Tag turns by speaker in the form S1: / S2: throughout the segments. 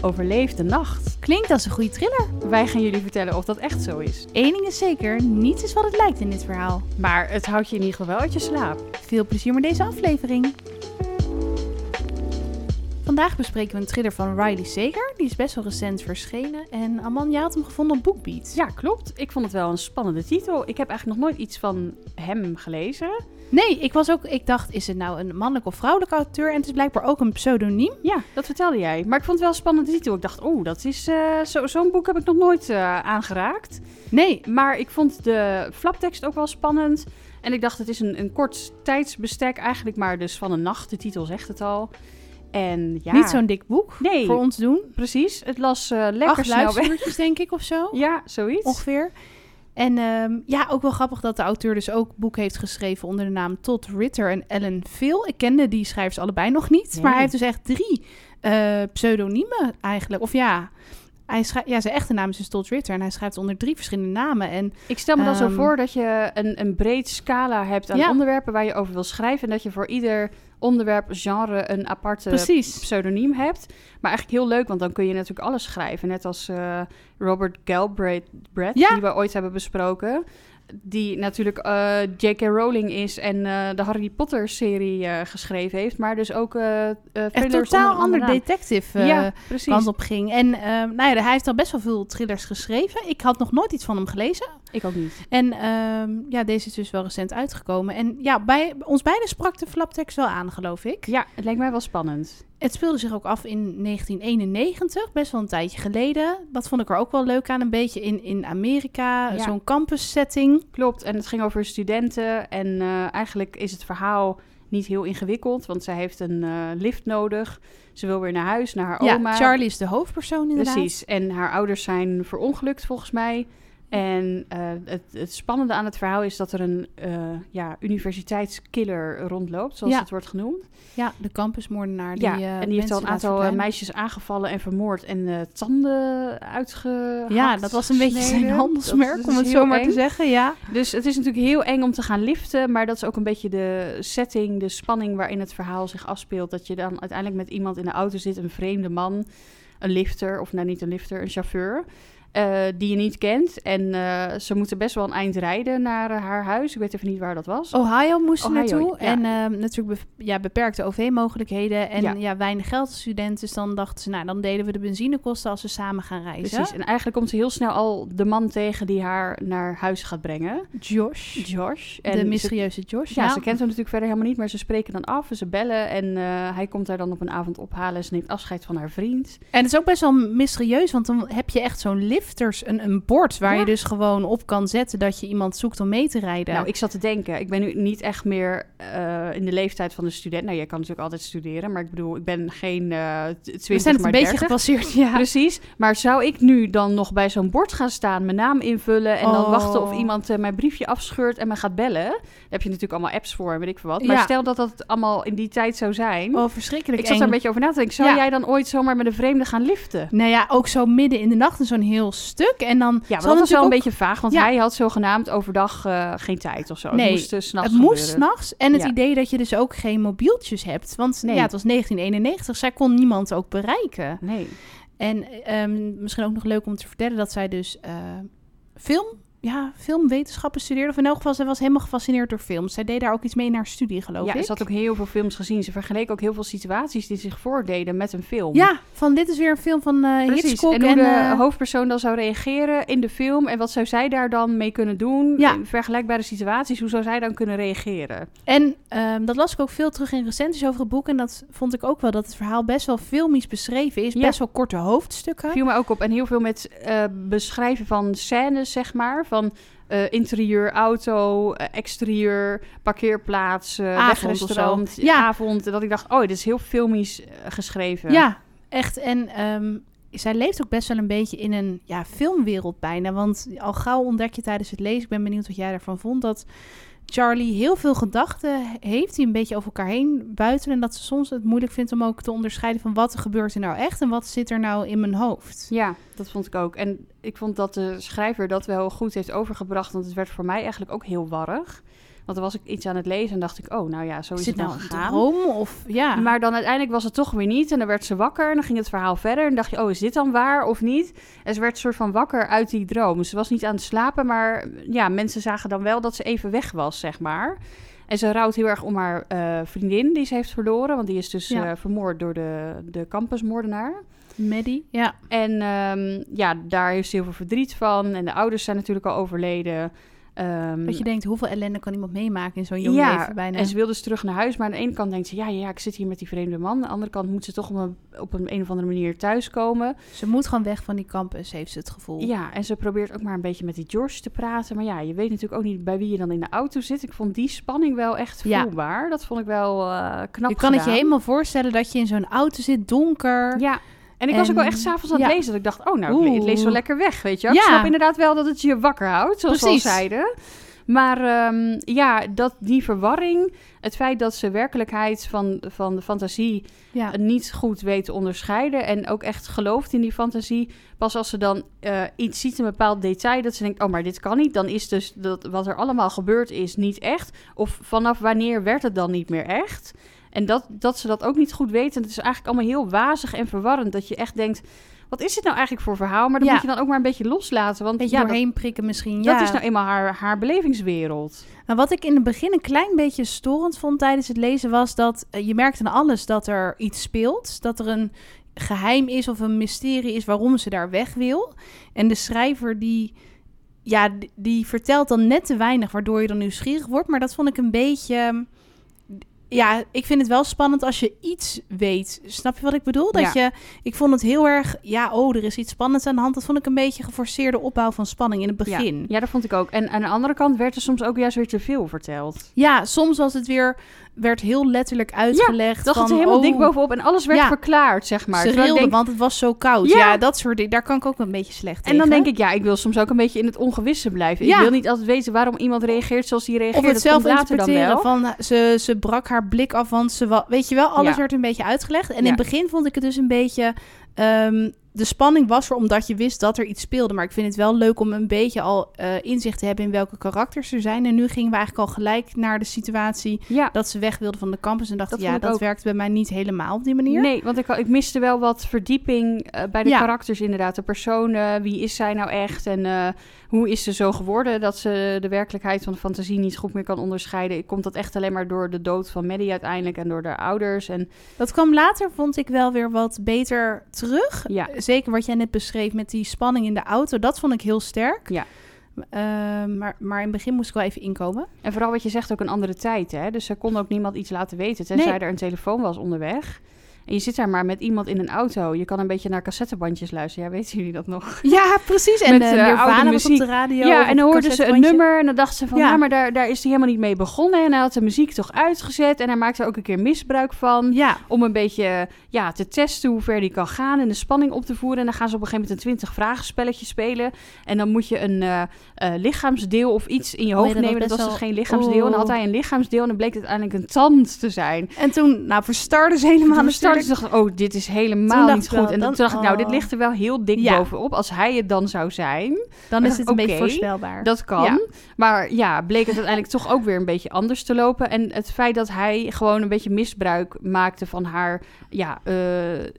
S1: overleeft de nacht.
S2: Klinkt als een goede thriller.
S1: Wij gaan jullie vertellen of dat echt zo is.
S2: Eén ding is zeker, niets is wat het lijkt in dit verhaal.
S1: Maar het houdt je in ieder geval wel uit je slaap.
S2: Veel plezier met deze aflevering. Vandaag bespreken we een thriller van Riley Sager. Die is best wel recent verschenen. En Aman, jij had hem gevonden op BookBeat.
S1: Ja, klopt. Ik vond het wel een spannende titel. Ik heb eigenlijk nog nooit iets van hem gelezen.
S2: Nee, ik was ook. Ik dacht, is het nou een mannelijk of vrouwelijke auteur? En het is blijkbaar ook een pseudoniem.
S1: Ja, dat vertelde jij. Maar ik vond het wel een spannende titel. Ik dacht, oh, dat is eh, zo- zo'n boek heb ik nog nooit eh, aangeraakt.
S2: Nee,
S1: Maar ik vond de flaptekst ook wel spannend. En ik dacht, het is een, een kort tijdsbestek eigenlijk, maar dus van een nacht. De titel zegt het al. En ja,
S2: niet zo'n dik boek
S1: Nee,
S2: voor ons doen.
S1: precies. Het las eh, lekker
S2: Acht
S1: snel
S2: denk ik, of zo.
S1: Ja, zoiets.
S2: ongeveer. En ehm, ja, ook wel grappig dat de auteur dus ook boek heeft geschreven onder de naam Todd Ritter en Ellen Phil. Ik kende die schrijvers allebei nog niet,
S1: Nee.
S2: maar hij heeft dus echt drie eh, pseudoniemen eigenlijk. Of ja, hij schrijft, ja, zijn echte naam is dus Todd Ritter en hij schrijft onder drie verschillende namen. En
S1: Ik stel me dan zo
S2: Ehm,
S1: voor dat je een, een breed scala hebt aan
S2: Ja.
S1: onderwerpen waar je over wil schrijven. En dat je voor ieder onderwerp, genre, een aparte
S2: precies.
S1: pseudoniem hebt. Maar eigenlijk heel leuk, want dan kun je natuurlijk alles schrijven. Net als eh, Robert Galbraith, Brett,
S2: Ja.
S1: die we ooit hebben besproken. Die natuurlijk eh, J.K. Rowling is en eh, de Harry Potter-serie eh, geschreven heeft. Maar dus ook
S2: Echt
S1: thrillers
S2: totaal
S1: een
S2: ander detective
S1: ja,
S2: kant op ging. En nou ja, hij heeft al best wel veel thrillers geschreven. Ik had nog nooit iets van hem gelezen.
S1: Ik ook niet.
S2: En ehm, ja, deze is dus wel recent uitgekomen. En ja, bij ons beiden sprak de flaptekst wel aan, geloof ik.
S1: Ja, het lijkt mij wel spannend.
S2: Het speelde zich ook af in 1991, best wel een tijdje geleden. Dat vond ik er ook wel leuk aan, een beetje in, in Amerika,
S1: Ja.
S2: zo'n campus setting.
S1: Klopt, en het ging over studenten. En eh, eigenlijk is het verhaal niet heel ingewikkeld, want zij heeft een eh, lift nodig. Ze wil weer naar huis, naar haar
S2: Ja,
S1: oma.
S2: Charlie is de hoofdpersoon inderdaad.
S1: Precies, en haar ouders zijn verongelukt volgens mij. En eh, het, het spannende aan het verhaal is dat er een eh, ja, universiteitskiller rondloopt, zoals
S2: Ja.
S1: het wordt genoemd.
S2: Ja, de campusmoordenaar. Die,
S1: ja,
S2: eh,
S1: en die heeft al een aantal meisjes aangevallen en vermoord en tanden uitgehakt.
S2: Ja, dat was een beetje zijn handelsmerk, om het
S1: is
S2: zo maar te zeggen. Ja.
S1: Dus het is natuurlijk heel eng om te gaan liften, maar dat is ook een beetje de setting, de spanning waarin het verhaal zich afspeelt. Dat je dan uiteindelijk met iemand in de auto zit, een vreemde man, een lifter, of nou niet een lifter, een chauffeur, eh, die je niet kent. En eh, ze moeten best wel een eind rijden naar eh, haar huis. Ik weet even niet waar dat was.
S2: Ohio moest ze naartoe.
S1: ja.
S2: En natuurlijk be- ja, beperkte OV-mogelijkheden. En
S1: Ja.
S2: ja. weinig geld als student. Dus dan dachten ze, nou, dan delen we de benzinekosten als we samen gaan reizen.
S1: Precies. En eigenlijk komt ze heel snel al de man tegen die haar naar huis gaat brengen.
S2: Josh.
S1: Josh.
S2: de
S1: ze-
S2: mysterieuze Josh.
S1: Ja, ze kent hem natuurlijk verder helemaal niet, maar ze spreken dan af. Ze bellen en hij komt haar dan op een avond ophalen. Ze neemt afscheid van haar vriend.
S2: En het is ook best wel mysterieus, want dan heb je echt zo'n lifters, een, een bord waar
S1: Ja.
S2: je dus gewoon op kan zetten dat je iemand zoekt om mee te rijden.
S1: Nou, ik zat te denken, ik ben nu niet echt meer eh, in de leeftijd van de student. Nou, jij kan natuurlijk altijd studeren, maar ik bedoel, ik ben geen eh 20,
S2: We zijn het
S1: maar
S2: een beetje
S1: 30.
S2: gepasseerd, ja.
S1: Precies, maar zou ik nu dan nog bij zo'n bord gaan staan, mijn naam invullen en dan
S2: Oh.
S1: wachten of iemand eh, mijn briefje afscheurt en me gaat bellen? Daar heb je natuurlijk allemaal apps voor en weet ik veel wat. Maar
S2: Ja.
S1: stel dat dat allemaal in die tijd zou zijn.
S2: Oh, verschrikkelijk
S1: ik zat daar een beetje over na te denken. Zou
S2: Ja.
S1: jij dan ooit zomaar met een vreemde gaan liften?
S2: Nou ja, ook zo midden in de nacht en zo'n heel stuk. En dan
S1: Ja, maar dat was wel een beetje vaag, want
S2: Ja.
S1: hij had zogenaamd overdag eh, geen tijd of zo.
S2: Nee,
S1: het moest uh, s'nachts
S2: Het moest s'nachts. En het
S1: Ja.
S2: idee dat je dus ook geen mobieltjes hebt. Want
S1: Nee.
S2: ja, het was 1991. Zij kon niemand ook bereiken.
S1: Nee.
S2: En ehm, misschien ook nog leuk om te vertellen dat zij dus eh, film, ja, filmwetenschappen studeerde. Of in elk geval, zij was helemaal gefascineerd door films. Zij deed daar ook iets mee in haar studie, geloof
S1: Ja,
S2: ik.
S1: ze had ook heel veel films gezien. Ze vergeleek ook heel veel situaties die zich voordeden met een film.
S2: Ja, van dit is weer een film van
S1: Precies.
S2: Hitchcock.
S1: En hoe de
S2: eh,
S1: hoofdpersoon dan zou reageren in de film en wat zou zij daar dan mee kunnen doen
S2: Ja.
S1: in vergelijkbare situaties, hoe zou zij dan kunnen reageren?
S2: En ehm, dat las ik ook veel terug in recensies over het boek. En dat vond ik ook wel, dat het verhaal best wel filmisch beschreven is.
S1: Ja.
S2: Best wel korte hoofdstukken.
S1: Viel me ook op en heel veel met eh, beschrijven van scènes, zeg maar, van eh, interieur, auto, eh, exterieur, parkeerplaats, eh
S2: Avond. Ja.
S1: avond. Dat ik dacht, oh, dit is heel filmisch eh, geschreven.
S2: Ja, echt. En ehm, zij leeft ook best wel een beetje in een ja, filmwereld bijna. Want al gauw ontdek je tijdens het lezen, ik ben benieuwd wat jij daarvan vond, dat Charlie heel veel gedachten heeft die een beetje over elkaar heen buiten. En dat ze soms het moeilijk vindt om ook te onderscheiden van wat er gebeurt er nou echt en wat zit er nou in mijn hoofd.
S1: Ja, dat vond ik ook. En ik vond dat de schrijver dat wel goed heeft overgebracht, want het werd voor mij eigenlijk ook heel warrig. Want dan was ik iets aan het lezen en dacht ik, oh, nou ja, zo is,
S2: Is
S1: het nou
S2: nou een
S1: gegaan.
S2: droom? Of ja.
S1: Maar dan uiteindelijk was het toch weer niet. En dan werd ze wakker en dan ging het verhaal verder. En dacht je, oh, is dit dan waar of niet? En ze werd soort van wakker uit die droom. Ze was niet aan het slapen, maar ja, mensen zagen dan wel dat ze even weg was, zeg maar. En ze rouwt heel erg om haar eh, vriendin die ze heeft verloren. Want die is dus
S2: Ja.
S1: eh, vermoord door de, de campusmoordenaar.
S2: Maddie, ja.
S1: En ehm, ja, daar heeft ze heel veel verdriet van. En de ouders zijn natuurlijk al overleden. Ehm,
S2: Dat je denkt, hoeveel ellende kan iemand meemaken in zo'n jong
S1: ja,
S2: leven bijna.
S1: en ze wil dus terug naar huis. Maar aan de ene kant denkt ze, ja, ja, ik zit hier met die vreemde man. Aan de andere kant moet ze toch op een, op een, een of andere manier thuiskomen.
S2: Ze moet gewoon weg van die campus, heeft ze het gevoel.
S1: Ja, en ze probeert ook maar een beetje met die George te praten. Maar ja, je weet natuurlijk ook niet bij wie je dan in de auto zit. Ik vond die spanning wel echt
S2: Ja.
S1: voelbaar. Dat vond ik wel eh knap
S2: je kan het je helemaal voorstellen dat je in zo'n auto zit, donker.
S1: Ja. En ik was ook wel echt s'avonds aan
S2: ja.
S1: het lezen. Dat ik dacht, oh, nou, het leest zo
S2: Oeh.
S1: lekker weg, weet je wel. Ik
S2: Ja.
S1: snap inderdaad wel dat het je wakker houdt, zoals we al
S2: Precies.
S1: zeiden. Maar ehm, ja, dat, die verwarring, het feit dat ze werkelijkheid van, van de fantasie
S2: Ja.
S1: niet goed weet te onderscheiden. En ook echt gelooft in die fantasie. Pas als ze dan eh, iets ziet, een bepaald detail, dat ze denkt: oh, maar dit kan niet. Dan is dus dat wat er allemaal gebeurd is niet echt. Of vanaf wanneer werd het dan niet meer echt? En dat, dat ze dat ook niet goed weten. Het is eigenlijk allemaal heel wazig en verwarrend. Dat je echt denkt: wat is dit nou eigenlijk voor verhaal? Maar dan
S2: Ja.
S1: moet je dan ook maar een beetje loslaten. Want
S2: beetje
S1: ja, dat,
S2: doorheen prikken misschien. Ja.
S1: dat is nou eenmaal haar, haar belevingswereld.
S2: Wat ik in het begin een klein beetje storend vond tijdens het lezen was dat eh, je merkt aan alles dat er iets speelt. Dat er een geheim is of een mysterie is waarom ze daar weg wil. En de schrijver die, ja, die vertelt dan net te weinig waardoor je dan nieuwsgierig wordt. Maar dat vond ik een beetje... Ja, ik vind het wel spannend als je iets weet. Snap je wat ik bedoel? Dat je, ik vond het heel erg, ja, oh, er is iets spannends aan de hand. Dat vond ik een beetje geforceerde opbouw van spanning in het begin.
S1: Ja, ja, dat vond ik ook. En aan de andere kant werd er soms ook juist weer te veel verteld.
S2: Ja, soms was het weer, werd heel letterlijk uitgelegd.
S1: Dat
S2: van,
S1: het helemaal
S2: oh,
S1: dik bovenop en alles werd
S2: Ja.
S1: verklaard, zeg maar.
S2: Ze
S1: denk-
S2: want het was zo koud.
S1: Ja.
S2: Ja. dat soort dingen. Daar kan ik ook een beetje slecht
S1: En dan denk ik, ja, ik wil soms ook een beetje in het ongewisse blijven.
S2: Ja.
S1: Ik wil niet altijd weten waarom iemand reageert zoals hij reageert.
S2: Of het
S1: Dat
S2: zelf interpreteren van eh, ze, ze brak haar blik af, want ze weet je wel, alles
S1: Ja.
S2: werd een beetje uitgelegd. En in
S1: Ja.
S2: het begin vond ik het dus een beetje, ehm, de spanning was er omdat je wist dat er iets speelde. Maar ik vind het wel leuk om een beetje al eh, inzicht te hebben in welke karakters er zijn. En nu gingen we eigenlijk al gelijk naar de situatie
S1: Ja.
S2: dat ze weg wilden van de campus en dachten, ja, dat
S1: ook.
S2: werkt bij mij niet helemaal op die manier.
S1: Nee, want ik, ik miste wel wat verdieping eh, bij de
S2: Ja.
S1: karakters inderdaad. De personen, wie is zij nou echt en eh, hoe is ze zo geworden... dat ze de werkelijkheid van de fantasie niet goed meer kan onderscheiden. Komt dat echt alleen maar door de dood van Maddie uiteindelijk en door haar ouders? En
S2: Dat kwam later, vond ik wel weer wat beter terug.
S1: ja,
S2: Zeker wat jij net beschreef met die spanning in de auto. Dat vond ik heel sterk.
S1: Ja.
S2: Eh, maar, maar in het begin moest ik wel even inkomen.
S1: En vooral wat je zegt, ook een andere tijd. Hè? Dus ze kon ook niemand iets laten weten, tenzij
S2: Nee.
S1: er een telefoon was onderweg. En je zit daar maar met iemand in een auto. Je kan een beetje naar cassettebandjes luisteren. Ja, weten jullie dat nog?
S2: Ja, precies. En
S1: Met, oude
S2: Nirvana was op de radio.
S1: Ja, en dan hoorden ze een nummer en dan dachten ze van... Ja, maar daar, daar is hij helemaal niet mee begonnen. En hij had de muziek toch uitgezet. En hij maakte er ook een keer misbruik van.
S2: Ja,
S1: Om een beetje ja, te testen hoe ver die kan gaan en de spanning op te voeren. En dan gaan ze op een gegeven moment een 20 vragen spelletje spelen. En dan moet je een eh, lichaamsdeel of iets in je
S2: Oh
S1: hoofd nemen. Dat was dus geen lichaamsdeel. En dan had
S2: Oeh.
S1: hij een lichaamsdeel en dan bleek het uiteindelijk een tand te zijn.
S2: en toen nou, verstarden ze helemaal
S1: Toen dacht, oh, dit is helemaal niet
S2: wel,
S1: goed. En
S2: dan-
S1: toen dacht ik, nou, dit
S2: oh.
S1: ligt er wel heel dik
S2: Ja.
S1: bovenop. Als hij het dan zou zijn,
S2: Dan is het een beetje voorspelbaar.
S1: dat kan.
S2: Ja.
S1: Maar ja, bleek het uiteindelijk toch ook weer een beetje anders te lopen. En het feit dat hij gewoon een beetje misbruik maakte van haar ja, eh,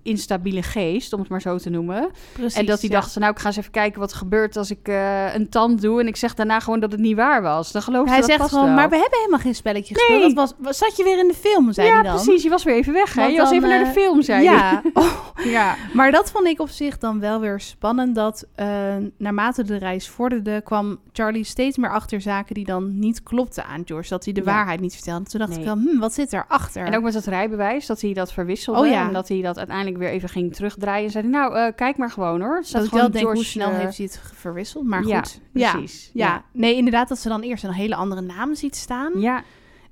S1: instabiele geest, om het maar zo te noemen.
S2: Precies,
S1: en dat hij
S2: ja.
S1: dacht, nou, ik ga eens even kijken wat er gebeurt als ik eh, een tand doe. En ik zeg daarna gewoon dat het niet waar was. Dan geloof je
S2: Hij
S1: dat
S2: zegt gewoon,
S1: wel.
S2: maar we hebben helemaal geen spelletje
S1: Nee.
S2: gespeeld. Dat was, zat je weer in de film, zei
S1: ja,
S2: hij dan.
S1: precies. Je was weer even weg, hè? Je was even naar de
S2: eh,
S1: film, zei hij.
S2: Ja, oh,
S1: ja.
S2: Maar dat vond ik op zich dan wel weer spannend. Dat eh, naarmate de reis vorderde, kwam Charlie steeds meer achter zaken die dan niet klopten aan George. Dat hij de
S1: Ja.
S2: waarheid niet vertelde. Toen dacht
S1: Nee.
S2: ik wel, hm, wat zit erachter?
S1: En ook met het rijbewijs, dat hij dat verwisselde.
S2: Oh ja.
S1: En dat hij dat uiteindelijk weer even ging terugdraaien. En zei hij, nou, eh, kijk maar gewoon hoor. Staat
S2: dat ik wel denk, hoe
S1: George,
S2: snel
S1: eh,
S2: heeft hij het verwisseld? Maar goed, ja,
S1: precies.
S2: ja. Nee, inderdaad dat ze dan eerst een hele andere naam ziet staan.
S1: Ja,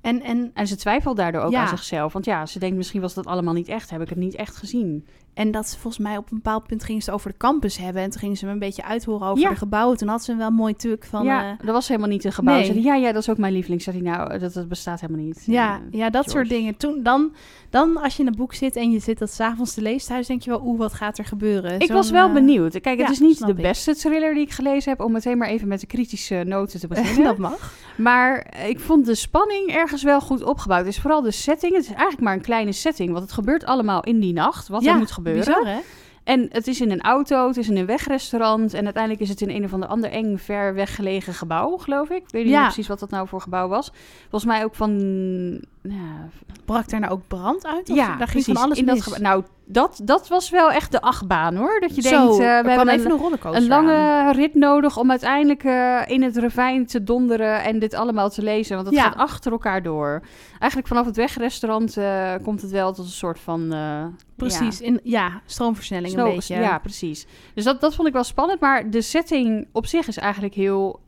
S2: En, en,
S1: en ze twijfelt daardoor ook
S2: Ja.
S1: aan zichzelf. Want ja, ze denkt misschien was dat allemaal niet echt. Heb ik het niet echt gezien.
S2: En dat ze volgens mij op een bepaald punt gingen ze het over de campus hebben. En toen gingen ze me een beetje uithoren over
S1: Ja.
S2: de gebouwen. Toen had ze een wel mooi tuk van...
S1: ja,
S2: eh,
S1: dat was helemaal niet een gebouw.
S2: nee.
S1: Zei ja, ja, dat is ook mijn lieveling. Zei hij, nou, dat, dat bestaat helemaal niet.
S2: ja,
S1: Eh,
S2: ja, dat soort dingen. Toen, dan, dan als je in een boek zit en je zit dat s'avonds te lezen thuis, denk je wel, oeh, wat gaat er gebeuren?
S1: Ik was wel
S2: eh,
S1: benieuwd. Kijk, het
S2: ja,
S1: is niet de beste thriller die ik gelezen heb, om meteen maar even met de kritische noten te beginnen.
S2: dat mag.
S1: Maar ik vond de spanning ergens wel goed opgebouwd. Het is vooral de setting. Het is eigenlijk maar een kleine setting, want het gebeurt allemaal in die nacht, wat er moet gebeuren.
S2: Bizar, hè?
S1: En het is in een auto, het is in een wegrestaurant en uiteindelijk is het in een of ander ander eng, ver weggelegen gebouw, geloof ik. Ik weet niet
S2: Ja.
S1: precies wat dat nou voor gebouw was. Volgens mij ook van... Ja,
S2: Brak daar nou ook brand uit? Of
S1: ja
S2: daar ging van alles
S1: in
S2: mis?
S1: Nou, dat, dat was wel echt de achtbaan hoor. Dat je
S2: Zo,
S1: denkt, eh, we hebben
S2: even
S1: een,
S2: een
S1: lange
S2: aan.
S1: rit nodig om uiteindelijk eh, in het ravijn te donderen en dit allemaal te lezen. Want het
S2: Ja.
S1: gaat achter elkaar door. Eigenlijk vanaf het wegrestaurant eh, komt het wel tot een soort van...
S2: Precies,
S1: ja,
S2: in, ja, stroomversnelling
S1: snow-
S2: een beetje.
S1: Ja, precies. Dus dat, dat vond ik wel spannend. Maar de setting op zich is eigenlijk heel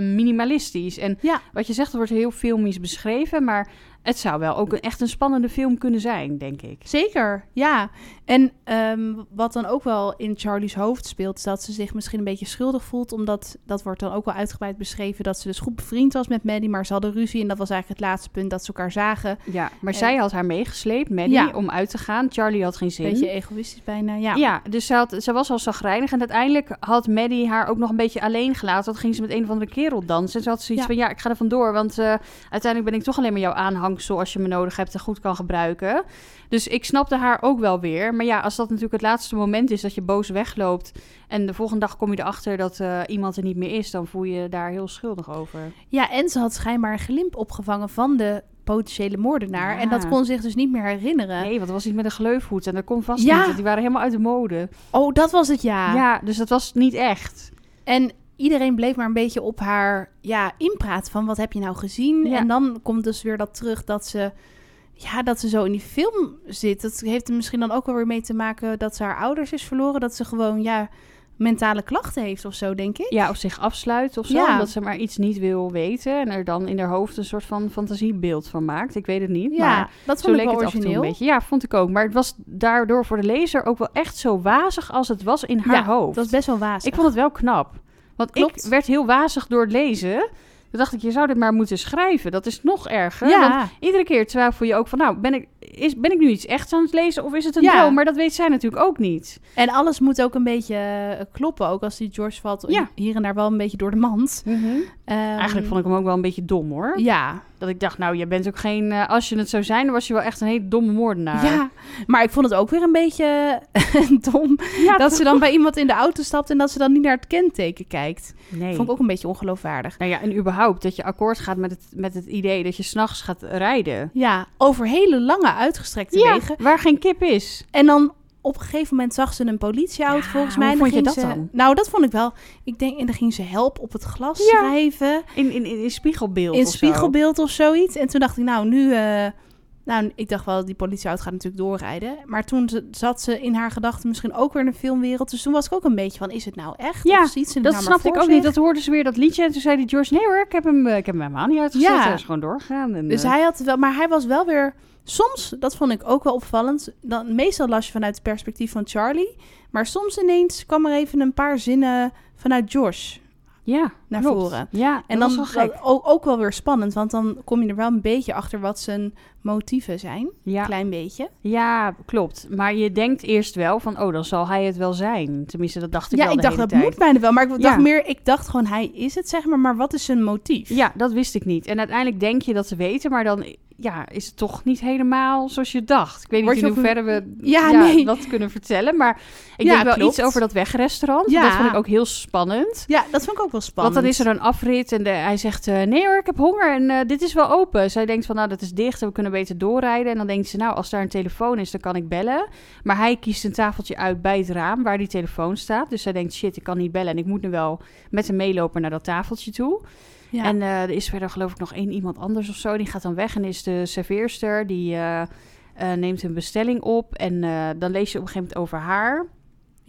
S1: minimalistisch. En
S2: Ja.
S1: wat je zegt, er wordt heel filmisch beschreven. Maar het zou wel ook een, echt een spannende film kunnen zijn, denk ik.
S2: Zeker, ja. En ehm, wat dan ook wel in Charlie's hoofd speelt, is dat ze zich misschien een beetje schuldig voelt. Omdat dat wordt dan ook wel uitgebreid beschreven dat ze dus goed bevriend was met Maddie. Maar ze hadden ruzie en dat was eigenlijk het laatste punt dat ze elkaar zagen.
S1: Ja, maar
S2: En-
S1: zij had haar meegesleept, Maddie,
S2: Ja.
S1: om uit te gaan. Charlie had geen zin.
S2: Beetje egoïstisch bijna, ja.
S1: Ja, dus ze, had, ze was al zagrijnig. En uiteindelijk had Maddie haar ook nog een beetje alleen gelaten. Want ging ze met een of andere kerel dansen. En ze had zoiets
S2: Ja.
S1: van, ja, ik ga er vandoor. Want eh, uiteindelijk ben ik toch alleen maar jouw aanhangsel... als je me nodig hebt en goed kan gebruiken. Dus ik snapte haar ook wel weer. Maar ja, als dat natuurlijk het laatste moment is... dat je boos wegloopt... en de volgende dag kom je erachter dat eh, iemand er niet meer is... dan voel je je daar heel schuldig over.
S2: Ja, en ze had schijnbaar een glimp opgevangen van de potentiële moordenaar.
S1: Ja.
S2: En dat kon zich dus niet meer herinneren.
S1: Nee, want was iets met een gleufhoed. En dat kon vast
S2: Ja.
S1: niet. Die waren helemaal uit de mode.
S2: Oh, dat was het, ja.
S1: Ja, dus dat was niet echt.
S2: En iedereen bleef maar een beetje op haar ja, inpraat van wat heb je nou gezien.
S1: Ja.
S2: En dan komt dus weer dat terug dat ze, ja, dat ze zo in die film zit. Dat heeft er misschien dan ook wel weer mee te maken dat ze haar ouders is verloren. Dat ze gewoon ja, mentale klachten heeft of zo, denk ik.
S1: Ja, of zich afsluit of zo.
S2: Ja.
S1: Omdat ze maar iets niet wil weten. En er dan in haar hoofd een soort van fantasiebeeld van maakt. Ik weet het niet.
S2: Ja,
S1: maar
S2: dat
S1: zo
S2: vond ik
S1: leek
S2: wel
S1: het af en toe
S2: origineel.
S1: een beetje. Ja, vond ik ook. Maar het was daardoor voor de lezer ook wel echt zo wazig als het was in haar
S2: ja,
S1: hoofd.
S2: dat was best wel wazig.
S1: Ik vond het wel knap. Want
S2: Klopt.
S1: ik werd heel wazig door het lezen. Toen dacht ik, je zou dit maar moeten schrijven. Dat is nog erger. Want iedere keer twijfel je ook van... nou, ben ik, is, ben ik nu iets echt aan het lezen of is het een
S2: Ja.
S1: droom? Maar dat weet zij natuurlijk ook niet.
S2: en alles moet ook een beetje eh, kloppen. Ook als die George valt
S1: Ja.
S2: hier en daar wel een beetje door de mand. Ehm,
S1: Eigenlijk vond ik hem ook wel een beetje dom, hoor.
S2: Ja,
S1: Dat ik dacht, nou, je bent ook geen... eh, als je het zou zijn, dan was je wel echt een hele domme moordenaar.
S2: Ja, maar ik vond het ook weer een beetje dom
S1: Ja,
S2: dat ze dan bij iemand in de auto stapt en dat ze dan niet naar het kenteken kijkt.
S1: Nee.
S2: Vond ik ook een beetje ongeloofwaardig.
S1: Nou ja, en überhaupt dat je akkoord gaat met het, met het idee dat je s'nachts gaat rijden.
S2: Ja, over hele lange uitgestrekte
S1: Ja,
S2: wegen.
S1: waar geen kip is.
S2: En dan op een gegeven moment zag ze een politieauto
S1: Ja,
S2: volgens
S1: hoe
S2: mij. En
S1: vond je dat
S2: ze-
S1: dan?
S2: Nou, dat vond ik wel. Ik denk, en dan ging ze help op het glas
S1: Ja.
S2: schrijven.
S1: In, in, in, in spiegelbeeld
S2: In
S1: of zo.
S2: spiegelbeeld of zoiets. En toen dacht ik, nou, nu... eh, nou, ik dacht wel, die politieauto gaat natuurlijk doorrijden. Maar toen zat ze in haar gedachten misschien ook weer in een filmwereld. Dus toen was ik ook een beetje van, is het nou echt?
S1: Ja,
S2: of ziet ze
S1: Dat
S2: nou
S1: snapte ik ook niet. Dat hoorde ze weer dat liedje. En toen zei die George, nee hoor, ik heb hem, eh, ik heb hem helemaal niet uitgezet.
S2: Ja.
S1: Hij is gewoon doorgegaan. En,
S2: Dus
S1: eh,
S2: hij had wel, maar hij was wel weer. Soms, dat vond ik ook wel opvallend. Dan, meestal las je vanuit het perspectief van Charlie. Maar soms ineens kwam er even een paar zinnen vanuit Josh
S1: ja,
S2: naar
S1: klopt.
S2: voren.
S1: Ja,
S2: En
S1: dat
S2: dan
S1: was wel
S2: ook, ook wel weer spannend, want dan kom je er wel een beetje achter wat zijn motieven zijn.
S1: Ja.
S2: Een klein beetje.
S1: ja, klopt. Maar je denkt eerst wel van, oh, dan zal hij het wel zijn. Tenminste, dat dacht ik
S2: ja,
S1: wel
S2: ik
S1: de
S2: dacht dat
S1: tijd.
S2: moet bijna wel. Maar ik
S1: Ja.
S2: dacht meer, ik dacht gewoon hij is het, zeg maar. Maar wat is zijn motief?
S1: Ja, dat wist ik niet. En uiteindelijk denk je dat te weten, maar dan ja, is het toch niet helemaal zoals je dacht. Ik weet niet
S2: Word
S1: in hoeverre we
S2: Ja, nee.
S1: dat kunnen vertellen, maar ik
S2: Ja,
S1: denk wel
S2: klopt.
S1: iets over dat wegrestaurant.
S2: Ja.
S1: Dat vond ik ook heel spannend.
S2: Ja, dat vond ik ook wel spannend.
S1: Want dan is er een afrit en de, hij zegt, eh, nee hoor, ik heb honger en eh, dit is wel open. Zij denkt van, nou, dat is dicht en we kunnen beter doorrijden. En dan denkt ze, nou, als daar een telefoon is, dan kan ik bellen. Maar hij kiest een tafeltje uit bij het raam waar die telefoon staat. Dus zij denkt, shit, ik kan niet bellen en ik moet nu wel met hem meelopen naar dat tafeltje toe.
S2: Ja.
S1: En eh, er is verder geloof ik nog één iemand anders of zo. Die gaat dan weg en is de serveerster. Die eh, eh, neemt een bestelling op. En dan lees je op een gegeven moment over haar.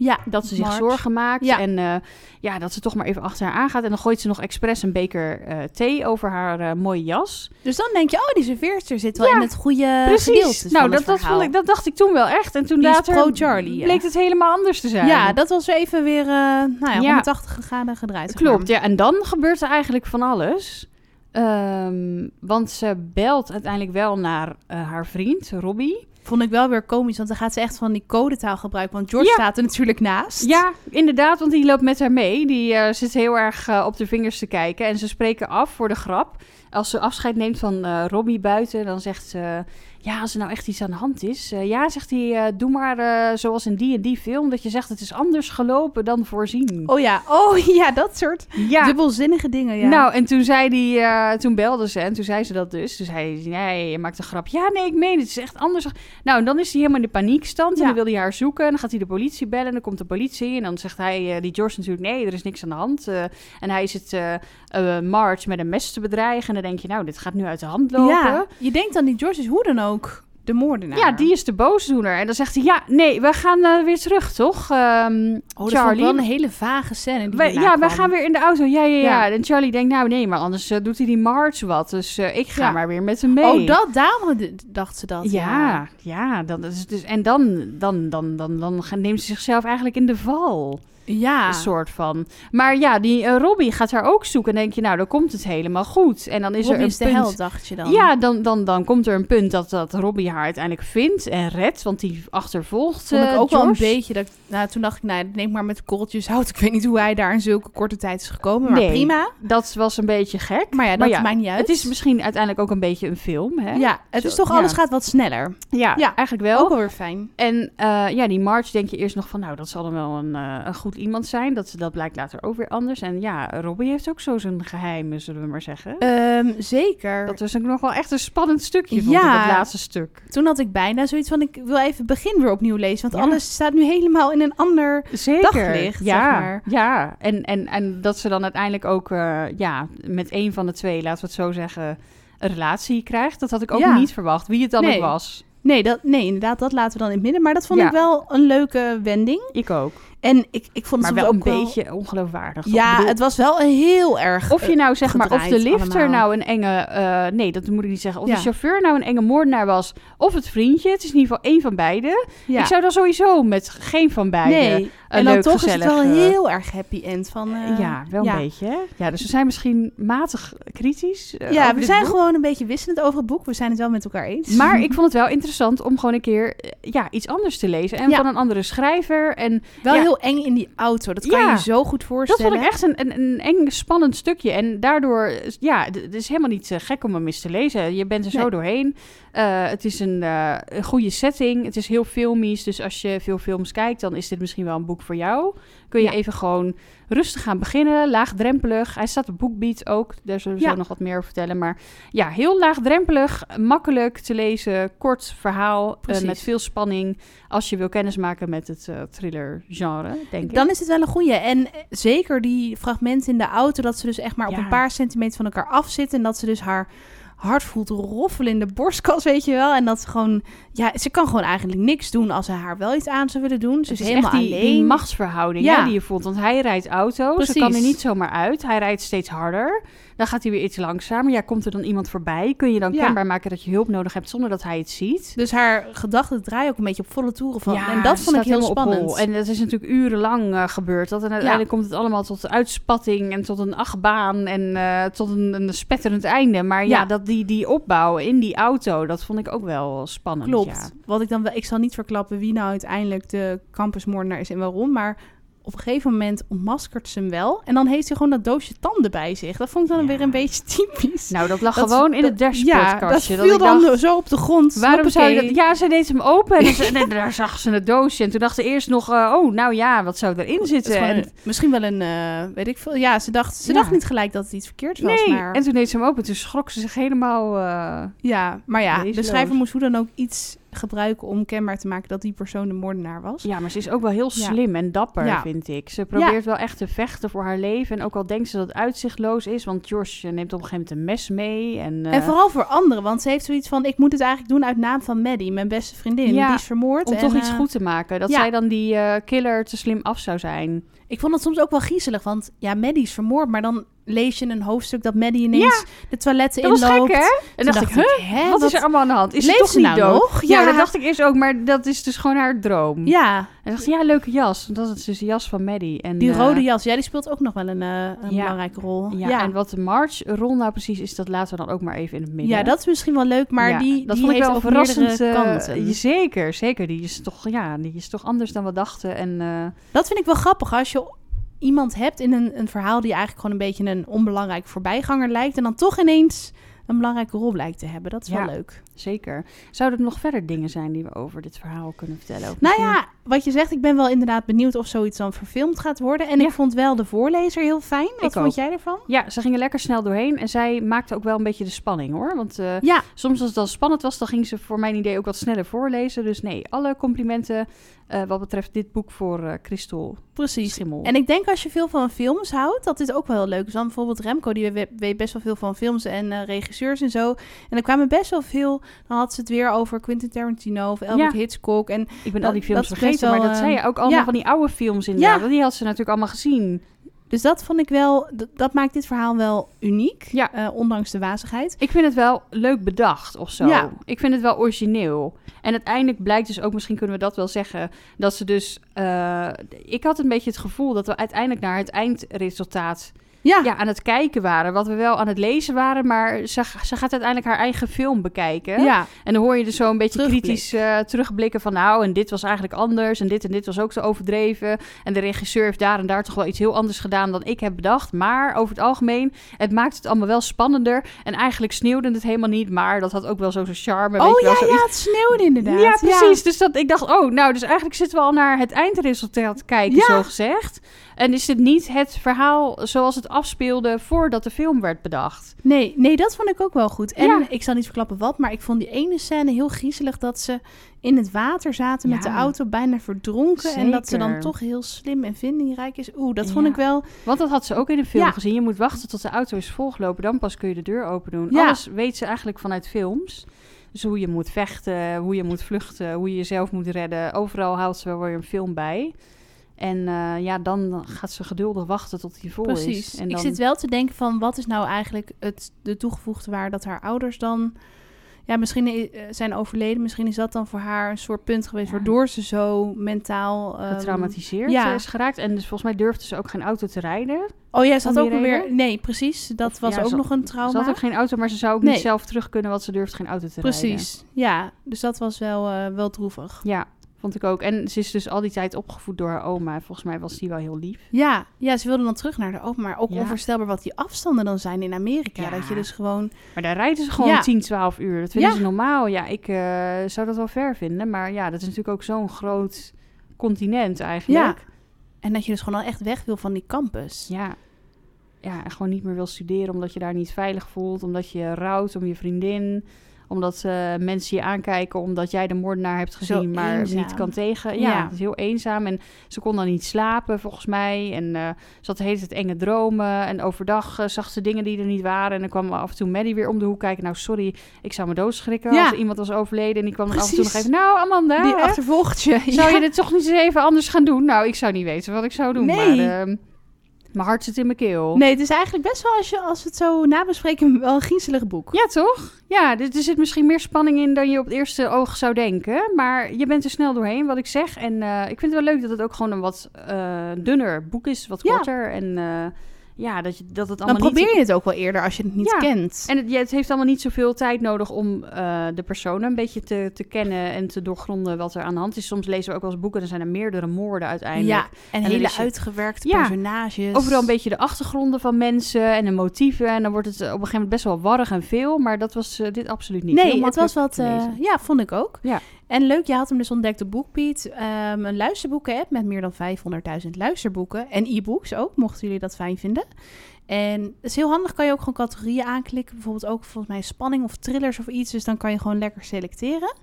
S2: Ja,
S1: Dat ze zich zorgen maakt.
S2: Ja.
S1: En eh, ja, dat ze toch maar even achter haar aangaat. En dan gooit ze nog expres een beker eh, thee over haar eh, mooie jas.
S2: Dus dan denk je, oh, die serveerster zit wel
S1: Ja,
S2: in het goede
S1: Precies.
S2: gedeelte
S1: Nou, dat, dat, vond ik, dat dacht ik toen wel echt. En toen later
S2: pro-Charlie, ja.
S1: bleek het helemaal anders te zijn.
S2: Ja, dat was even weer, nou ja,
S1: Ja.
S2: 180 graden gedraaid.
S1: Klopt, ja. En dan gebeurt er eigenlijk van alles. Ehm, want ze belt uiteindelijk wel naar haar vriend, Robbie.
S2: Vond ik wel weer komisch, want dan gaat ze echt van die codetaal gebruiken. Want George
S1: Ja.
S2: staat er natuurlijk naast.
S1: Ja, inderdaad, want die loopt met haar mee. Die eh, zit heel erg eh, op de vingers te kijken. En ze spreken af voor de grap. Als ze afscheid neemt van eh, Robbie buiten, dan zegt ze... Ja, als er nou echt iets aan de hand is. eh, ja, zegt hij, eh, doe maar eh, zoals in die en die film. Dat je zegt, het is anders gelopen dan voorzien.
S2: Oh ja, oh ja, dat soort
S1: ja.
S2: dubbelzinnige dingen, ja.
S1: Nou, en toen zei die, eh, toen belde ze en toen zei ze dat dus. Zei hij, nee, je maakt een grap. Ja, nee, ik meen het, het is echt anders. Nou, en dan is hij helemaal in de paniekstand en
S2: Ja.
S1: dan wil hij haar zoeken. En dan gaat hij de politie bellen en dan komt de politie. En dan zegt hij, die George natuurlijk, nee, er is niks aan de hand. En hij zit eh eh, Marge met een mes te bedreigen. En dan denk je, nou, dit gaat nu uit de hand lopen.
S2: ja, je denkt dan die George is hoe dan ook de moordenaar.
S1: Ja, die is de boosdoener. En dan zegt hij, ja, nee, we gaan eh, weer terug, toch? Ehm,
S2: Oh,
S1: Charlie.
S2: wel een hele vage scène. Die
S1: Wij- ja, wij
S2: kwam.
S1: gaan weer in de auto. Ja, ja, ja.
S2: Ja.
S1: En Charlie denkt, nou nee, maar anders eh, doet hij die March wat. Dus eh, ik ga
S2: Ja.
S1: maar weer met hem mee.
S2: Oh, dat, daarom dacht ze dat.
S1: Ja, ja. dan, is het dus, en dan, dan, dan, dan, dan neemt ze zichzelf eigenlijk in de val.
S2: Ja.
S1: Een soort van. Maar ja, die eh, Robbie gaat haar ook zoeken. En denk je, nou, dan komt het helemaal goed. En dan is
S2: Robbie
S1: er een
S2: is de
S1: punt.
S2: held, dacht je dan.
S1: Ja, dan, dan, dan komt er een punt dat, dat Robbie haar uiteindelijk vindt en redt. Want die achtervolgt
S2: Vond ik
S1: eh,
S2: ook wel een beetje. Dat, nou, toen dacht ik, nou, neem maar met korreltjes hout. Ik weet niet hoe hij daar in zulke korte tijd is gekomen. Maar
S1: Nee.
S2: prima.
S1: Dat was een beetje gek.
S2: Maar ja, dat
S1: Maar ja,
S2: maakt niet uit.
S1: Het is misschien uiteindelijk ook een beetje een film, hè?
S2: Ja, het
S1: Zo,
S2: is toch
S1: ja.
S2: alles gaat wat sneller.
S1: Ja,
S2: Ja,
S1: eigenlijk wel.
S2: Ook wel weer fijn.
S1: En eh, ja, die March denk je eerst nog van, nou, dat zal dan wel een, eh, een goed iemand zijn. Dat, dat blijkt later ook weer anders. En ja, Robbie heeft ook zo zijn geheimen, zullen we maar zeggen.
S2: Ehm, zeker.
S1: dat was ook nog wel echt een spannend stukje, vond
S2: Ja.
S1: ik, dat laatste stuk.
S2: Toen had ik bijna zoiets van, ik wil even begin weer opnieuw lezen. Want
S1: Ja.
S2: alles staat nu helemaal in een ander...
S1: Zeker.
S2: Daglicht,
S1: ja,
S2: zeg maar.
S1: Ja, en, en, en dat ze dan uiteindelijk ook eh, ja, met een van de twee, laten we het zo zeggen, een relatie krijgt. Dat had ik ook
S2: Ja.
S1: niet verwacht, wie het dan
S2: Nee.
S1: ook was.
S2: Nee, dat, nee, inderdaad, dat laten we dan in het midden. Maar dat vond
S1: Ja.
S2: ik wel een leuke wending.
S1: Ik ook.
S2: En ik, ik vond
S1: Maar
S2: het
S1: wel
S2: soms
S1: een
S2: ook
S1: beetje ongeloofwaardig.
S2: Ja,
S1: bedoel,
S2: het was wel een heel erg...
S1: Of je nou zeg maar, of de lifter
S2: allemaal.
S1: nou een enge, eh, nee, dat moet ik niet zeggen. Of
S2: Ja.
S1: de chauffeur nou een enge moordenaar was, of het vriendje. Het is in ieder geval één van beide.
S2: Ja.
S1: Ik zou dan sowieso met geen van beide.
S2: nee, en dan
S1: leuk,
S2: toch is het wel
S1: eh,
S2: heel erg happy end van... eh,
S1: ja, wel een beetje. Hè? Ja, dus we zijn misschien matig kritisch. eh,
S2: Ja, we zijn
S1: boek.
S2: gewoon een beetje wisselend over het boek. We zijn het wel met elkaar eens.
S1: Maar ik vond het wel interessant om gewoon een keer ja, iets anders te lezen. En van een andere schrijver. En
S2: wel heel eng in die auto. Dat kan je zo goed
S1: dat
S2: voorstellen.
S1: vond ik echt een, een, een eng, spannend stukje. En daardoor, ja, het is helemaal niet gek om hem eens te lezen. Je bent er zo
S2: Nee.
S1: doorheen. Eh, het is een, eh, een goede setting. Het is heel filmisch. Dus als je veel films kijkt, dan is dit misschien wel een boek voor jou. Kun je
S2: Ja.
S1: even gewoon rustig gaan beginnen. Laagdrempelig. Hij staat op BookBeat ook. Daar zullen we
S2: Ja.
S1: zo nog wat meer over vertellen. Maar ja, heel laagdrempelig. Makkelijk te lezen. Kort verhaal.
S2: Precies.
S1: met veel spanning. Als je wil kennismaken met het eh, thriller genre, denk ik.
S2: Dan is het wel een goeie. En zeker die fragmenten in de auto... dat ze dus echt maar op een paar centimeter van elkaar afzitten... en dat ze dus haar hart voelt roffelen in de borstkas, weet je wel. En dat ze gewoon... Ja, ze kan gewoon eigenlijk niks doen... als hij haar wel iets aan zou willen doen. Ze
S1: Het
S2: is, helemaal
S1: echt die,
S2: alleen.
S1: die machtsverhouding
S2: Ja.
S1: hè, die je voelt. Want hij rijdt auto, ze kan er niet zomaar uit. Hij rijdt steeds harder. Dan gaat hij weer iets langzamer. Ja, komt er dan iemand voorbij? Kun je dan
S2: Ja.
S1: kenbaar maken dat je hulp nodig hebt zonder dat hij het ziet?
S2: Dus haar gedachten draaien ook een beetje op volle toeren van. en
S1: ze
S2: dat vond ik heel spannend.
S1: En dat is natuurlijk urenlang eh, gebeurd. Dat. En uiteindelijk komt het allemaal tot uitspatting en tot een achtbaan en eh, tot een, een spetterend einde. Maar ja,
S2: Ja.
S1: dat die, die opbouw in die auto, dat vond ik ook wel spannend.
S2: Klopt.
S1: Ja.
S2: Wat ik dan wel, ik zal niet verklappen wie nou uiteindelijk de campusmoordenaar is en waarom, maar op een gegeven moment ontmaskert ze hem wel en dan heeft hij gewoon dat doosje tanden bij zich. Dat vond ik dan
S1: Ja.
S2: weer een beetje typisch.
S1: Nou, dat lag
S2: Dat-
S1: gewoon in
S2: dat-
S1: het
S2: ja,
S1: dashboardkastje.
S2: dat viel dan
S1: dacht,
S2: zo op de grond.
S1: Waarom zou je dat? Ja, ze deed hem open en, ze- en daar zag ze het doosje. En toen dacht ze eerst nog, eh, oh, nou ja, wat zou erin zitten?
S2: gewoon
S1: En,
S2: misschien wel een, eh, weet ik veel. Ja, ze dacht, ze
S1: Ja.
S2: dacht niet gelijk dat het iets verkeerd was.
S1: nee,
S2: maar,
S1: en toen deed ze hem open. Toen schrok ze zich helemaal... eh,
S2: ja, maar ja, de schrijver moest hoe dan ook iets gebruiken om kenbaar te maken dat die persoon de moordenaar was.
S1: Ja, maar ze is ook wel heel
S2: Ja.
S1: slim en dapper,
S2: Ja.
S1: vind ik. Ze probeert wel echt te vechten voor haar leven. En ook al denkt ze dat het uitzichtloos is, want Josh eh, neemt op een gegeven moment een mes mee. En, eh,
S2: En vooral voor anderen, want ze heeft zoiets van: ik moet het eigenlijk doen uit naam van Maddie, mijn beste vriendin.
S1: Ja,
S2: die is vermoord.
S1: om
S2: en,
S1: toch iets
S2: eh,
S1: goed te maken. Dat zij dan die killer te slim af zou zijn.
S2: Ik vond het soms ook wel griezelig, want ja, Maddie is vermoord, maar dan lees je een hoofdstuk dat Maddie ineens de toiletten
S1: Dat
S2: inloopt.
S1: gek, hè? En
S2: Toen
S1: dacht ik, huh?
S2: hè,
S1: Wat, is er allemaal aan de hand? Is ze
S2: leeft
S1: toch niet
S2: nou
S1: dood?
S2: nog?
S1: Ja,
S2: Ja.
S1: dat dacht ik eerst ook, maar dat is dus gewoon haar droom.
S2: Ja,
S1: En dacht ik, ja, leuke jas. Want dat is dus de jas van Maddie. En,
S2: die
S1: eh,
S2: rode jas, ja, die speelt ook nog wel een, eh, een
S1: Ja.
S2: belangrijke rol.
S1: Ja, en wat de March-rol nou precies is, dat laten we dan ook maar even in het midden.
S2: Ja, dat is misschien wel leuk, maar
S1: Ja,
S2: die,
S1: dat
S2: die
S1: vond ik
S2: heeft
S1: wel
S2: ook
S1: verrassend.
S2: kanten.
S1: zeker, zeker. Die is toch, ja, die is toch anders dan we dachten. En
S2: Dat vind ik wel grappig. Als je iemand hebt in een, een verhaal die eigenlijk gewoon een beetje een onbelangrijk voorbijganger lijkt. En dan toch ineens een belangrijke rol blijkt te hebben. Dat is
S1: Ja.
S2: wel leuk.
S1: zeker. Zouden er nog verder dingen zijn die we over dit verhaal kunnen vertellen?
S2: Nou
S1: misschien-
S2: ja, wat je zegt, ik ben wel inderdaad benieuwd of zoiets dan verfilmd gaat worden. En
S1: Ja.
S2: ik vond wel de voorlezer heel fijn. Wat
S1: Ik
S2: vond
S1: ook.
S2: jij ervan?
S1: Ja, ze gingen lekker snel doorheen. En zij maakte ook wel een beetje de spanning, hoor. Want eh,
S2: Ja,
S1: soms als het dan spannend was, dan ging ze voor mijn idee ook wat sneller voorlezen. Dus nee, alle complimenten eh, wat betreft dit boek voor eh Christel
S2: precies.
S1: Schimmel.
S2: En ik denk als je veel van films houdt, dat dit ook wel heel leuk is. Dan bijvoorbeeld Remco, die we- weet best wel veel van films en regisseurs en zo. En er kwamen best wel veel, dan had ze het weer over Quentin Tarantino of Albert
S1: Ja.
S2: Hitchcock. En
S1: ik ben al die films vergeten,
S2: wel,
S1: maar dat zei je
S2: eh,
S1: ook allemaal
S2: ja.
S1: van die oude films inderdaad.
S2: Ja.
S1: Die had ze natuurlijk allemaal gezien.
S2: dus dat vond ik wel, dat maakt dit verhaal wel uniek.
S1: Ja.
S2: eh, ondanks de wazigheid.
S1: Ik vind het wel leuk bedacht of zo.
S2: Ja.
S1: Ik vind het wel origineel. En uiteindelijk blijkt dus ook, misschien kunnen we dat wel zeggen, dat ze dus. eh, ik had een beetje het gevoel dat we uiteindelijk naar het eindresultaat
S2: Ja,
S1: ja, aan het kijken waren. Wat we wel aan het lezen waren, maar ze, ze gaat uiteindelijk haar eigen film bekijken.
S2: ja.
S1: En dan hoor je dus zo een beetje
S2: Terugblik.
S1: kritisch eh, terugblikken van nou, en dit was eigenlijk anders en dit en dit was ook zo overdreven. En de regisseur heeft daar en daar toch wel iets heel anders gedaan dan ik heb bedacht. Maar over het algemeen, het maakt het allemaal wel spannender. En eigenlijk sneeuwde het helemaal niet, maar dat had ook wel zo zijn charme. weet
S2: Oh
S1: je wel,
S2: ja, ja, het sneeuwde inderdaad.
S1: Ja, precies. Dus dat, ik dacht, oh, nou, dus eigenlijk zitten we al naar het eindresultaat kijken, zo gezegd. En is dit niet het verhaal zoals het afspeelde voordat de film werd bedacht?
S2: Nee, nee, dat vond ik ook wel goed. En
S1: Ja.
S2: ik zal niet verklappen wat, maar ik vond die ene scène heel griezelig dat ze in het water zaten met de auto bijna verdronken. En dat ze dan toch heel slim en vindingrijk is. Oeh, dat vond
S1: Ja.
S2: ik wel.
S1: Want dat had ze ook in de film gezien. Je moet wachten tot de auto is volgelopen, dan pas kun je de deur open doen.
S2: Ja.
S1: Alles weet ze eigenlijk vanuit films. Dus hoe je moet vechten, hoe je moet vluchten, hoe je jezelf moet redden. Overal haalt ze wel weer een film bij. En eh, ja, dan gaat ze geduldig wachten tot hij vol
S2: Precies.
S1: is. En
S2: Ik
S1: dan...
S2: zit wel te denken van wat is nou eigenlijk het, de toegevoegde waarde dat haar ouders dan. Ja, misschien eh, zijn overleden. Misschien is dat dan voor haar een soort punt geweest
S1: Ja.
S2: waardoor ze zo mentaal. ehm,
S1: getraumatiseerd
S2: ja.
S1: is geraakt. En dus volgens mij durfde ze ook geen auto te rijden.
S2: Oh ja, ze had ook weer. Nee, precies. Dat was
S1: ja,
S2: ook
S1: ze-
S2: nog een
S1: Ze
S2: trauma.
S1: had ook geen auto, maar ze zou ook
S2: Nee.
S1: niet zelf terug kunnen, want ze durfde geen auto te rijden.
S2: Precies. Ja, dus dat was wel, eh, wel droevig.
S1: Ja, vond ik ook. En ze is dus al die tijd opgevoed door haar oma. Volgens mij was die wel heel lief.
S2: Ja, ja, ze wilden dan terug naar de open, maar ook
S1: Ja.
S2: onvoorstelbaar wat die afstanden dan zijn in Amerika.
S1: Ja.
S2: Dat je dus gewoon...
S1: Maar daar rijden ze gewoon
S2: Ja.
S1: 10, 12 uur. Dat vinden
S2: Ja.
S1: ze normaal. Ja, ik eh, zou dat wel ver vinden. Maar ja, dat is natuurlijk ook zo'n groot continent eigenlijk.
S2: En dat je dus gewoon al echt weg wil van die campus.
S1: Ja. Ja, en gewoon niet meer wil studeren omdat je daar niet veilig voelt. Omdat je rouwt om je vriendin. Omdat eh, mensen je aankijken omdat jij de moordenaar hebt gezien,
S2: Zo
S1: maar
S2: eenzaam.
S1: niet kan tegen. Ja,
S2: Ja.
S1: het is heel eenzaam. En ze kon dan niet slapen, volgens mij. En eh, ze had de hele tijd enge dromen. En overdag eh, zag ze dingen die er niet waren. En dan kwam af en toe Maddie weer om de hoek kijken. Nou, sorry, ik zou me doodschrikken
S2: Ja.
S1: als er iemand was overleden. En die kwam dan af en toe nog even... Nou, Amanda,
S2: Die
S1: hè?
S2: achtervolgt je.
S1: zou je dit toch niet eens even anders gaan doen? Nou, ik zou niet weten wat ik zou doen.
S2: Nee.
S1: Maar ehm, mijn hart zit in mijn keel.
S2: Nee, het is eigenlijk best wel, als, je, als we het zo nabespreken, wel een griezelig boek.
S1: Ja, toch? Ja, er, er zit misschien meer spanning in dan je op het eerste oog zou denken. Maar je bent er snel doorheen, wat ik zeg. En eh, ik vind het wel leuk dat het ook gewoon een wat eh, dunner boek is. Wat
S2: Ja.
S1: korter. En eh, ja, dat, je, dat het
S2: Dan
S1: allemaal
S2: probeer
S1: niet...
S2: je het ook wel eerder als je het niet
S1: Ja.
S2: kent.
S1: En het, ja, het heeft allemaal niet zoveel tijd nodig om eh, de personen een beetje te, te kennen en te doorgronden wat er aan de hand is. Soms lezen we ook wel eens boeken, er zijn er meerdere moorden uiteindelijk.
S2: ja, en,
S1: dan
S2: hele
S1: je-
S2: uitgewerkte
S1: Ja.
S2: personages.
S1: Overal een beetje de achtergronden van mensen en de motieven. En dan wordt het op een gegeven moment best wel warrig en veel. Maar dat was eh, dit absoluut niet.
S2: Nee, het was wat... eh, ja, vond ik ook.
S1: Ja.
S2: En leuk, je had hem dus ontdekt op BookBeat. Ehm, een luisterboeken-app met meer dan 500.000 luisterboeken. En e-books ook, mochten jullie dat fijn vinden. En het is heel handig, kan je ook gewoon categorieën aanklikken. Bijvoorbeeld ook volgens mij spanning of thrillers of iets. Dus dan kan je gewoon lekker selecteren.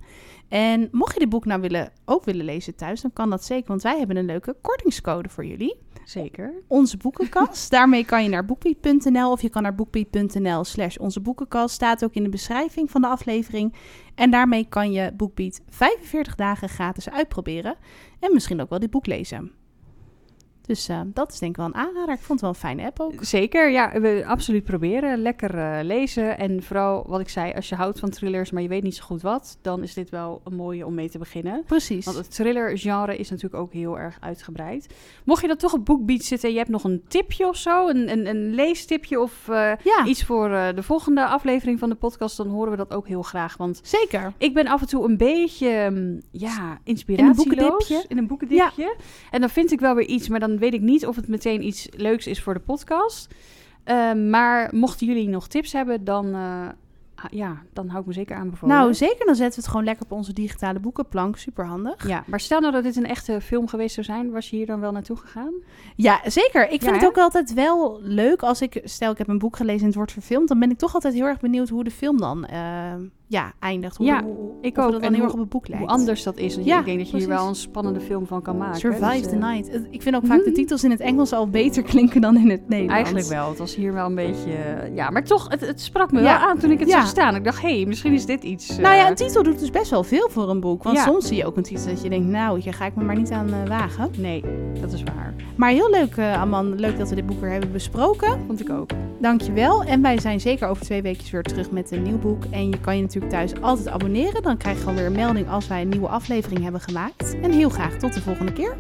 S2: En mocht je dit boek nou willen, ook willen lezen thuis, dan kan dat zeker. Want wij hebben een leuke kortingscode voor jullie.
S1: Zeker.
S2: Onze boekenkast. Daarmee kan je naar boekbeat.nl of je kan naar boekbeat.nl slash onze boekenkast. Staat ook in de beschrijving van de aflevering. En daarmee kan je BookBeat 45 dagen gratis uitproberen. En misschien ook wel dit boek lezen. Dus uh, dat is denk ik wel een aanrader. Ik vond het wel een fijne app ook.
S1: Zeker, ja. We absoluut proberen. Lekker uh, lezen. En vooral wat ik zei, als je houdt van thrillers, maar je weet niet zo goed wat, dan is dit wel een mooie om mee te beginnen.
S2: Precies.
S1: Want het thriller-genre is natuurlijk ook heel erg uitgebreid. Mocht je dan toch op BookBeat zitten en je hebt nog een tipje of zo, een, een, een leestipje of uh, ja. iets voor de volgende aflevering van de podcast, dan horen we dat ook heel graag. Want
S2: Zeker.
S1: Ik ben af en toe een beetje, um, ja, inspiratieloos.
S2: In een boekendipje.
S1: In een boekendipje. Ja. En dan vind ik wel weer iets, maar dan weet ik niet of het meteen iets leuks is voor de podcast. Uh, maar mochten jullie nog tips hebben, dan, uh, ja, dan hou ik me zeker aan bijvoorbeeld.
S2: Nou, zeker. Dan zetten we het gewoon lekker op onze digitale boekenplank. Super handig.
S1: Ja, maar stel nou dat dit een echte film geweest zou zijn, was je hier dan wel naartoe gegaan?
S2: Ja, zeker. Ik vind ja, het ook altijd wel leuk als ik, stel ik heb een boek gelezen en het wordt verfilmd, dan ben ik toch altijd heel erg benieuwd hoe de film dan uh, ja, eindigt. Hoe,
S1: ja,
S2: hoe,
S1: ik ook.
S2: Dat dan heel erg op het boek lijkt.
S1: Hoe anders dat is. Ja, ik denk dat je hier wel een spannende film van kan maken.
S2: Survive dus, the Night. Ik vind ook vaak de titels in het Engels al beter klinken dan in het Nederlands.
S1: Eigenlijk wel. Het was hier wel een beetje... Ja, maar toch, het, het sprak me ja. wel aan toen ik het ja. zag staan. Ik dacht, hé, hey, misschien is dit iets... Uh...
S2: Nou ja, een titel doet dus best wel veel voor een boek. Want soms zie je ook een titel dat je denkt, nou, hier ga ik me maar niet aan uh, wagen.
S1: Nee, dat is waar.
S2: Maar heel leuk, Aman. Leuk dat we dit boek weer hebben besproken.
S1: Vond ik ook.
S2: Dankjewel. En wij zijn zeker over twee weken weer terug met een nieuw boek. En je kan je natuurlijk thuis altijd abonneren. Dan krijg je gewoon weer een melding als wij een nieuwe aflevering hebben gemaakt. En heel graag tot de volgende keer.